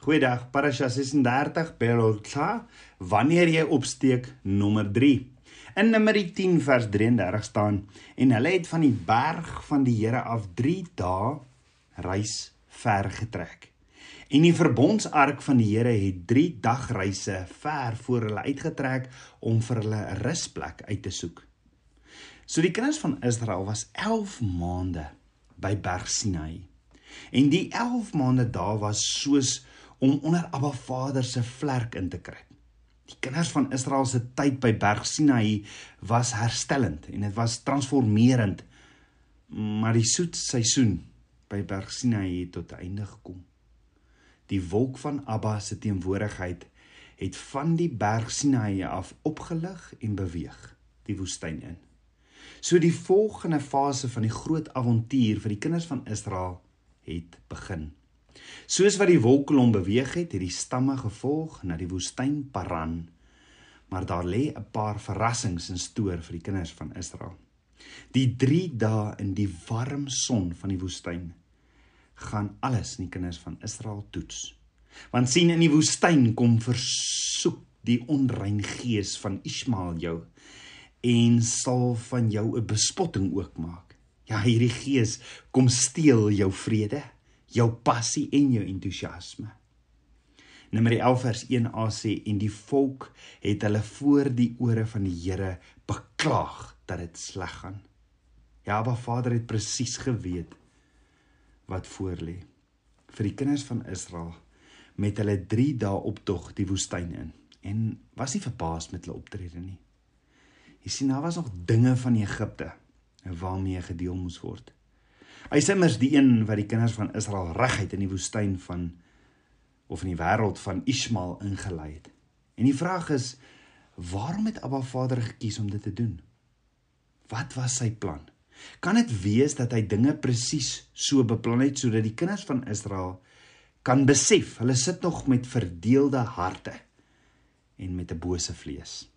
Goeiedag, Parasha 36 Belotla, wanneer jy opsteek nommer 3. In Numeri 10 vers 33 staan en hulle het van die berg van die Here af 3 dae reis ver getrek. En die verbondsark van die Here het 3 dagreise ver voor hulle uitgetrek om vir hulle 'n rusplek uit te soek. So die kinders van Israel was 11 maande by Berg Sinai. En die 11 maande daar was soos om onder Abba Vader se vlerk in te kry. Die kinders van Israel se tyd by Berg Sinai was herstellend en dit was transformerend. Maar die soet seisoen by Berg Sinai het tot einde gekom. Die wolk van Abba se teenwoordigheid het van die Berg Sinai af opgelig en beweeg die woestyn in. So die volgende fase van die groot avontuur vir die kinders van Israel het begin. Soos wat die wolkkolom beweeg het, het die stamme gevolg na die woestyn Paran. Maar daar lê 'n paar verrassings in stoor vir die kinders van Israel. Die 3 dae in die warm son van die woestyn gaan alles in die kinders van Israel toets. Want sien in die woestyn kom versoek die onrein gees van Ismael jou en sal van jou 'n bespotting ook maak. Ja, hierdie gees kom steel jou vrede jou passie en jou entoesiasme. Nummer 11 vers 1a sê en die volk het hulle voor die ore van die Here beklaag dat dit sleg gaan. Ja, maar Vader het presies geweet wat voor lê vir die kinders van Israel met hulle 3 dae optog die woestyn in en was nie verbaas met hulle optrede nie. Jy sien daar was nog dinge van Egipte waarmee gedeel moes word. Hy sê mers die een wat die kinders van Israel reguit in die woestyn van of in die wêreld van Ismael ingelei het. En die vraag is waarom het Abba Vader gekies om dit te doen? Wat was sy plan? Kan dit wees dat hy dinge presies so beplan het sodat die kinders van Israel kan besef hulle sit nog met verdeelde harte en met 'n bose vlees?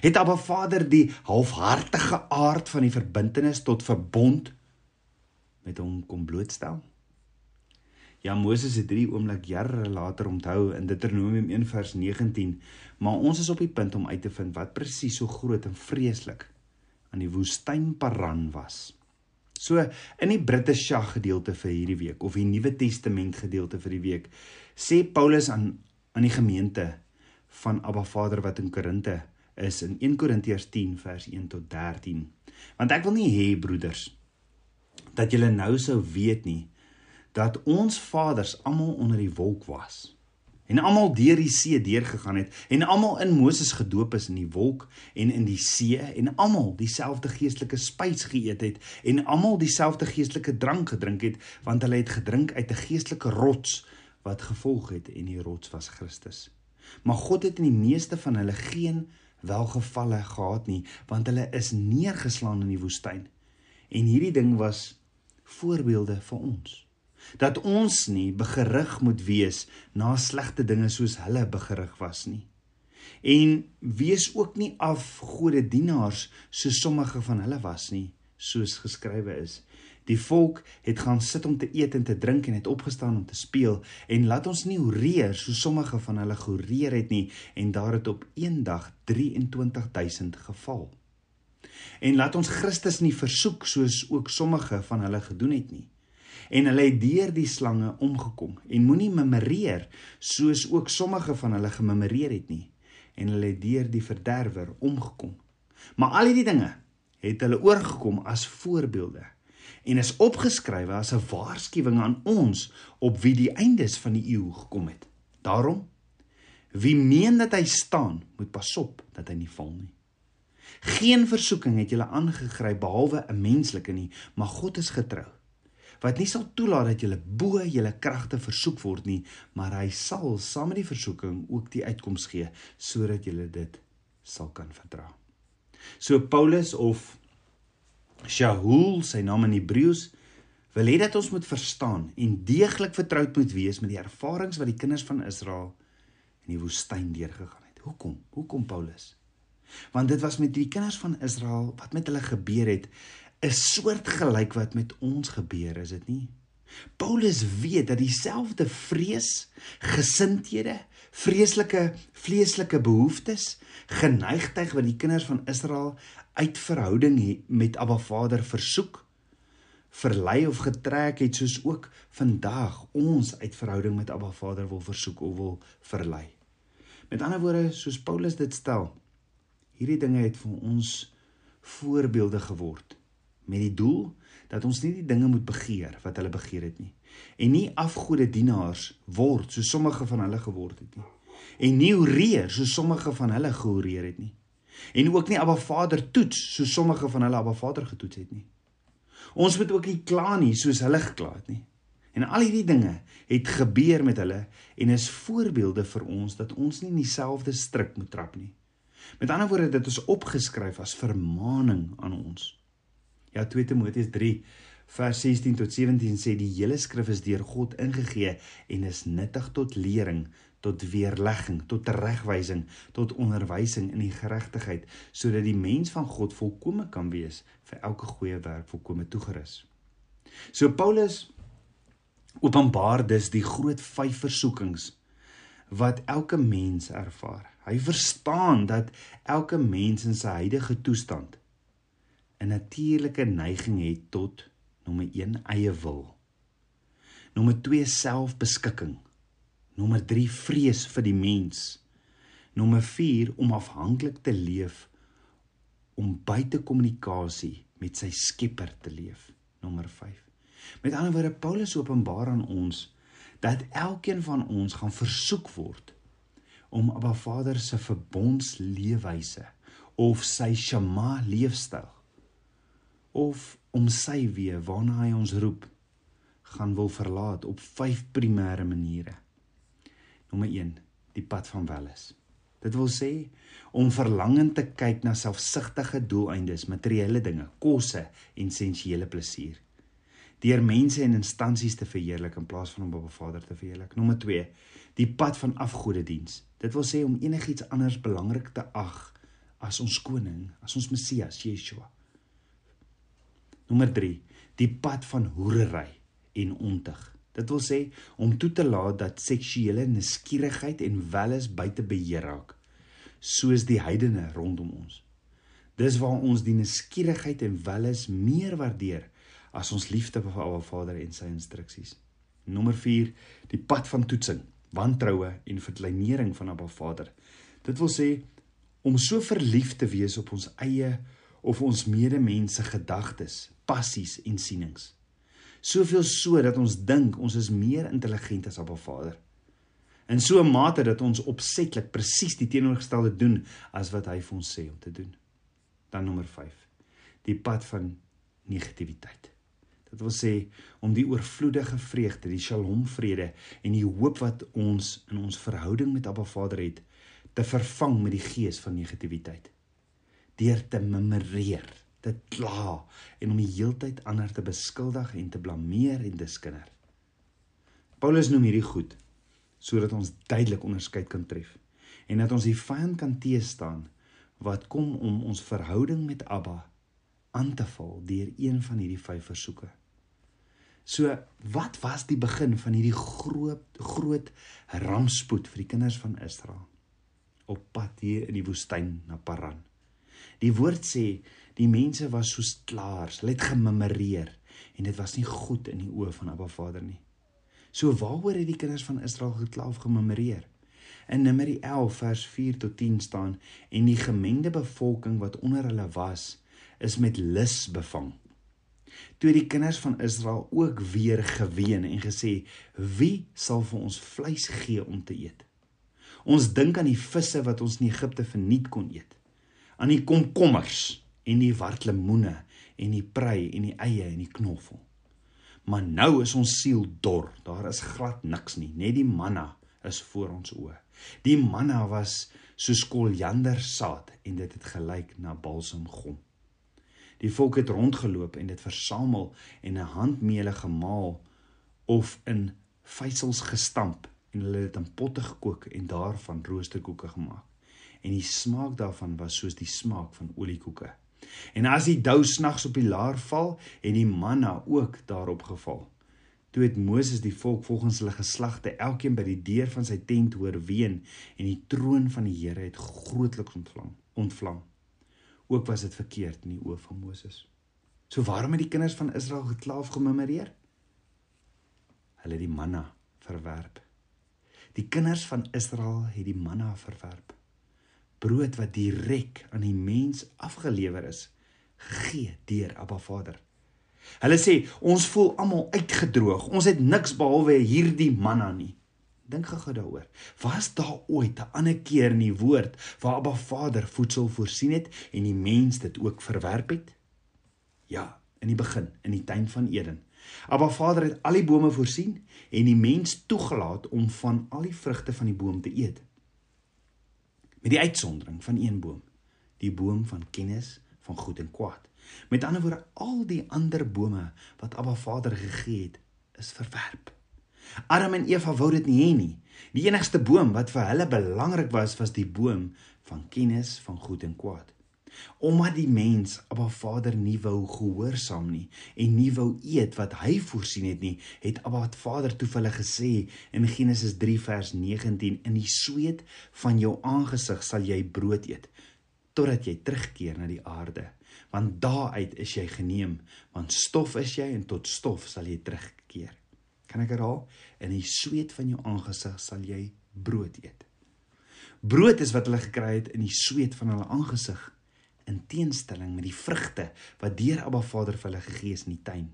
Het Abba Vader die halfhartige aard van die verbintenis tot verbond met hom kom blootstel. Ja Moses het drie oomblik jare later onthou in Deuteronomium 1 vers 19, maar ons is op die punt om uit te vind wat presies so groot en vreeslik aan die woestyn Paran was. So in die Britische gedeelte vir hierdie week of die Nuwe Testament gedeelte vir die week sê Paulus aan aan die gemeente van Abba Vader wat in Korinte is in 1 Korintiërs 10 vers 1 tot 13. Want ek wil nie hê broeders dat julle nou sou weet nie dat ons vaders almal onder die wolk was en almal deur die see deurgegaan het en almal in Moses gedoop is in die wolk en in die see en almal dieselfde geestelike spys geëet het en almal dieselfde geestelike drank gedrink het want hulle het gedrink uit 'n geestelike rots wat gevolg het en die rots was Christus. Maar God het in die meeste van hulle geen welgevalle gehad nie want hulle is neergeslaan in die woestyn. En hierdie ding was voorbeelde vir ons dat ons nie begerig moet wees na slegte dinge soos hulle begerig was nie. En wees ook nie af gode dienaars so sommige van hulle was nie, soos geskrywe is. Die volk het gaan sit om te eet en te drink en het opgestaan om te speel en laat ons nie horeer so sommige van hulle gehoreer het nie en daar het op een dag 23000 geval. En laat ons Christus nie versoek soos ook sommige van hulle gedoen het nie. En hulle het deur die slange omgekom en moenie memoreer soos ook sommige van hulle gememoreer het nie. En hulle het deur die verderwer omgekom. Maar al hierdie dinge het hulle oorgekom as voorbeelde en is opgeskrywe as 'n waarskuwing aan ons op wie die eindes van die eeu gekom het. Daarom wie meen dat hy staan, moet pasop dat hy nie val nie. Geen versoeking het julle aangegryp behalwe 'n menslike nie, maar God is getrou. Wat nie sal toelaat dat julle bo julle kragte versoek word nie, maar hy sal saam met die versoeking ook die uitkoms gee sodat julle dit sal kan verdra. So Paulus of Shaul, sy naam in Hebreëus, wil hê dat ons moet verstaan en deeglik vertroud moet wees met die ervarings wat die kinders van Israel in die woestyn deurgegaan het. Hoekom? Hoekom Paulus? Want dit was met die kinders van Israel wat met hulle gebeur het, 'n soort gelyk wat met ons gebeur, is dit nie? Paulus weet dat dieselfde vrees, gesindhede, vreeslike vleeslike behoeftes, geneigtheid wat die kinders van Israel uit verhouding met Abba Vader versoek, verlei of getrek het soos ook vandag ons uit verhouding met Abba Vader wil versoek of wil verlei. Met ander woorde, soos Paulus dit stel, hierdie dinge het vir ons voorbeelde geword met die doel dat ons nie die dinge moet begeer wat hulle begeer het nie. En nie afgode dienaars word so sommige van hulle geword het nie. En nie horeer so sommige van hulle gehoreer het nie. En ook nie Abba Vader toets so sommige van hulle Abba Vader getoets het nie. Ons moet ook nie kla nie soos hulle gekla het nie. En al hierdie dinge het gebeur met hulle en is voorbeelde vir ons dat ons nie in dieselfde strik moet trap nie met ander woorde dit is opgeskryf as vermaaning aan ons Ja 2 Timoteus 3 vers 16 tot 17 sê die hele skrif is deur God ingegee en is nuttig tot lering, tot weerlegging, tot regwysing, tot onderwysing in die geregtigheid, sodat die mens van God volkome kan wees vir elke goeie werk volkome toegerus. So Paulus openbaar dus die groot vyf versoekings wat elke mens ervaar. Hy verstaan dat elke mens in sy huidige toestand 'n natuurlike neiging het tot nommer 1 eie wil. Nommer 2 selfbeskikking. Nommer 3 vrees vir die mens. Nommer 4 om afhanklik te leef om buite kommunikasie met sy Skepper te leef. Nommer 5. Met ander woorde Paulus openbaar aan ons dat elkeen van ons gaan versoek word om Abba Vader se verbondsleefwyse of sy Shema leefstyl of om sy weë waarna hy ons roep gaan wil verlaat op vyf primêre maniere. Nommer 1, die pad van welis. Dit wil sê om verlangend te kyk na selfsugtige doeleindes, materiële dinge, kosse en sensuele plesier. Deur mense en instansies te verheerlik in plaas van om op Vader te verheerlik. Nommer 2, die pad van afgodediens. Dit wil sê om enigiets anders belangrik te ag as ons koning, as ons Messias, Yeshua. Nommer 3, die pad van hoerery en ontug. Dit wil sê om toe te laat dat seksuele nuuskierigheid en welis buite beheer raak, soos die heidene rondom ons. Dis waar ons die nuuskierigheid en welis meer waardeer as ons liefde vir Abba Vader en sy instruksies. Nommer 4, die pad van toetsing, wantroue en verkleinering van Abba Vader. Dit wil sê om so verlief te wees op ons eie of ons medemense gedagtes, passies en sienings. Soveel so dat ons dink ons is meer intelligent as Abba Vader. In so 'n mate dat ons opsetlik presies die teenoorgestelde doen as wat hy vir ons sê om te doen. Dan nommer 5. Die pad van negativiteit. Dit wil sê om die oorvloedige vreugde, die Shalom vrede en die hoop wat ons in ons verhouding met Abba Vader het, te vervang met die gees van negativiteit deur te memoreer, te kla en om die heeltyd ander te beskuldig en te blameer en te skinder. Paulus noem hierdie goed sodat ons duidelik onderskeid kan tref en dat ons die vyand kan teestaan wat kom om ons verhouding met Abba aan te val deur een van hierdie vyf versoeke. So, wat was die begin van hierdie groot groot rampspoed vir die kinders van Israel op pad hier in die woestyn na Paran? Die woord sê die mense was soos klaars, hulle het gememoreer en dit was nie goed in die oë van Abba Vader nie. So waaroor het die kinders van Israel gekla of gememoreer? In Numeri 11 vers 4 tot 10 staan en die gemengde bevolking wat onder hulle was is met lus bevang. Toe die kinders van Israel ook weer geween en gesê: "Wie sal vir ons vleis gee om te eet?" Ons dink aan die visse wat ons in Egipte verniet kon eet aan die komkommers en die wartlemoene en die prei en die eie en die knoffel. Maar nou is ons siel dor. Daar is glad niks nie, net die manna is voor ons oë. Die manna was soos koljander saad en dit het gelyk na balsamgom. Die volk het rondgeloop en dit versamel en 'n handmeele gemaal of in vysels gestamp en hulle het in potte gekook en daarvan roosterkoeke gemaak en die smaak daarvan was soos die smaak van oliekoeke. En as die dou snags op die laar val en die manna ook daarop geval, Toe het Moses die volk volgens hulle geslagte elkeen by die deur van sy tent hoor ween en die troon van die Here het grootliks ontvlam. Ontvlam. Ook was dit verkeerd in die oë van Moses. So waarom het die kinders van Israel gekla of gemurmureer? Hulle het die manna verwerp. Die kinders van Israel het die manna verwerp. Brood wat direk aan die mens afgelewer is, gegee deur Abba Vader. Hulle sê ons voel almal uitgedroog. Ons het niks behalwe hierdie manna nie. Dink gou daaroor. Was daar ooit 'n ander keer in die woord waar Abba Vader voedsel voorsien het en die mens dit ook verwerp het? Ja, in die begin, in die tuin van Eden. Abba Vader het al die bome voorsien en die mens toegelaat om van al die vrugte van die boom te eet. Met die uitsondering van een boom, die boom van kennis van goed en kwaad. Met ander woorde, al die ander bome wat Abba Vader gegee het, is verwerp. Adam en Eva wou dit nie hê nie. Die enigste boom wat vir hulle belangrik was, was die boom van kennis van goed en kwaad. Omdat die mens Abba Vader nie wou gehoorsaam nie en nie wou eet wat hy voorsien het nie, het Abba Vader toe vir hulle gesê in Genesis 3 vers 19: "In die sweet van jou aangesig sal jy brood eet totdat jy terugkeer na die aarde, want daaruit is jy geneem, want stof is jy en tot stof sal jy terugkeer." Kan ek herhaal? In die sweet van jou aangesig sal jy brood eet. Brood is wat hulle gekry het in die sweet van hulle aangesig in teenstelling met die vrugte wat deur Abba Vader vir hulle gegee is in die tuin.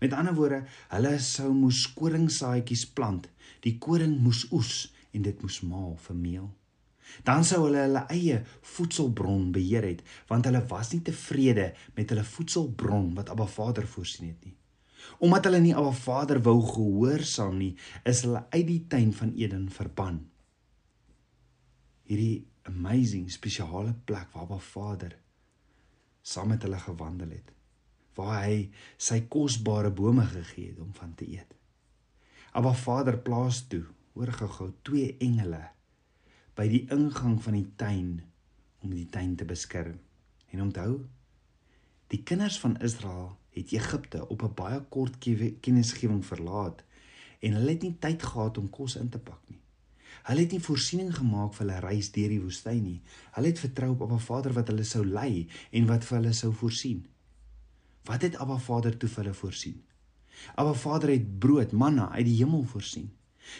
Met ander woorde, hulle sou moes koringsaadjies plant, die koring moes oes en dit moes maal vir meel. Dan sou hulle hulle eie voedselbron beheer het, want hulle was nie tevrede met hulle voedselbron wat Abba Vader voorsien het nie. Omdat hulle nie Abba Vader wou gehoorsaam nie, is hulle uit die tuin van Eden verban. Hierdie amazing spesiale plek waar Abba Vader saam met hulle gewandel het waar hy sy kosbare bome gegee het om van te eet. Abba Vader plaas toe, hoor gou-gou, twee engele by die ingang van die tuin om die tuin te beskerm. En onthou, die kinders van Israel het Egipte op 'n baie kort kennisgewing verlaat en hulle het nie tyd gehad om kos in te pak nie. Hulle het nie voorsiening gemaak vir hulle reis deur die woestyn nie. Hulle het vertrou op Abba Vader wat hulle sou lei en wat vir hulle sou voorsien. Wat het Abba Vader toe vir hulle voorsien? Abba Vader het brood, manna uit die hemel voorsien.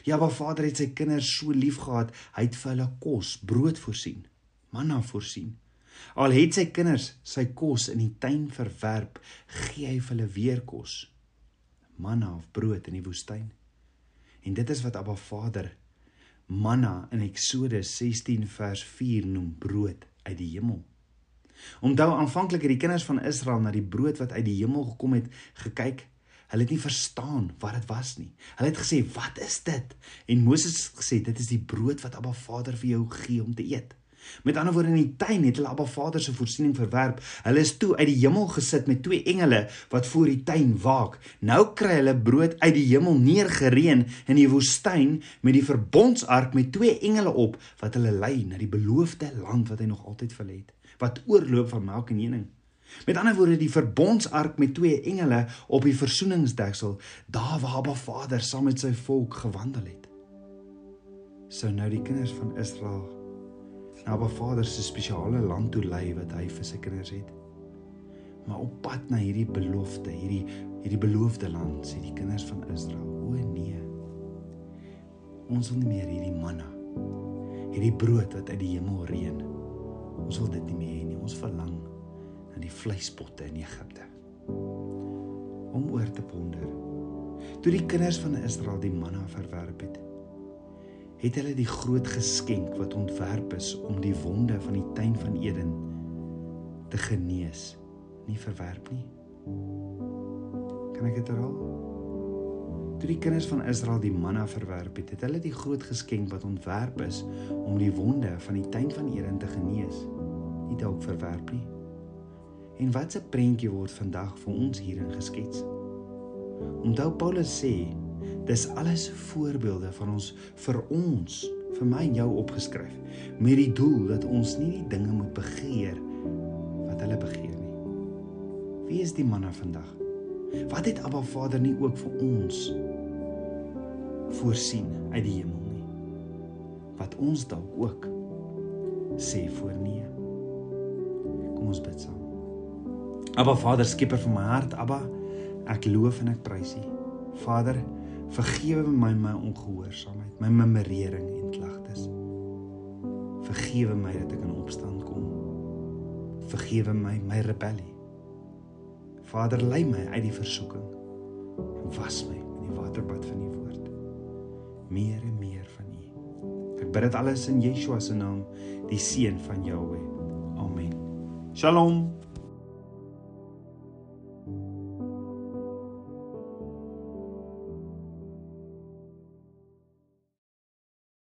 Ja, Abba Vader het sy kinders so liefgehad, hy het vir hulle kos, brood voorsien, manna voorsien. Al het sy kinders sy kos in die tuin verwerp, gee hy hulle weer kos. Manna of brood in die woestyn. En dit is wat Abba Vader manna in Eksodus 16 vers 4 noem brood uit die hemel. Onthou aanvanklik het die kinders van Israel na die brood wat uit die hemel gekom het gekyk. Hulle het nie verstaan wat dit was nie. Hulle het gesê, "Wat is dit?" En Moses het gesê, "Dit is die brood wat Abba Vader vir jou gee om te eet." Met ander woorde in die tuin het hulle Abba Vader se voorsiening verwerp. Hulle is toe uit die hemel gesit met twee engele wat voor die tuin waak. Nou kry hulle brood uit die hemel neergereën in die woestyn met die verbondsark met twee engele op wat hulle lei na die beloofde land wat hy nog altyd vir het, wat oorloop van melk en honing. Met ander woorde die verbondsark met twee engele op die versoeningsdeksel, daar waar Abba Vader saam met sy volk gewandel het. So nou die kinders van Israel Abba Vader se spesiale land toe lei wat hy vir sy kinders het. Maar op pad na hierdie belofte, hierdie hierdie beloofde land, sê die kinders van Israel: "O nee. Ons wil nie meer hierdie manna, hierdie brood wat uit die hemel reën. Ons wil dit nie meer hê nie. Ons verlang na die vleispotte in Egipte." Om oor te ponder. Toe die kinders van Israel die manna verwerp het, het hulle die groot geskenk wat ontwerp is om die wonde van die tuin van Eden te genees, nie verwerp nie. Kan ek dit herhaal? Toe die kinders van Israel die manna verwerp het, het hulle die groot geskenk wat ontwerp is om die wonde van die tuin van Eden te genees, nie dalk verwerp nie. En wat 'n prentjie word vandag vir ons hierin geskets. Onthou Paulus sê Dis alles voorbeelde van ons vir ons, vir my en jou opgeskryf met die doel dat ons nie die dinge moet begeer wat hulle begeer nie. Wie is die manne vandag? Wat het Abba Vader nie ook vir ons voorsien uit die hemel nie? Wat ons dalk ook sê voor nee. Kom ons bid saam. Abba Vader, skieper van my hart, Abba, ek loof en ek prys U. Vader, vergewe my my ongehoorsaamheid, my memorering en klagtes. Vergewe my dat ek in opstand kom. Vergewe my my rebellie. Vader, lei my uit die versoeking en was my in die waterbad van U woord. Meer en meer van U. Ek bid dit alles in Yeshua se naam, die seun van Jahweh. Amen. Shalom.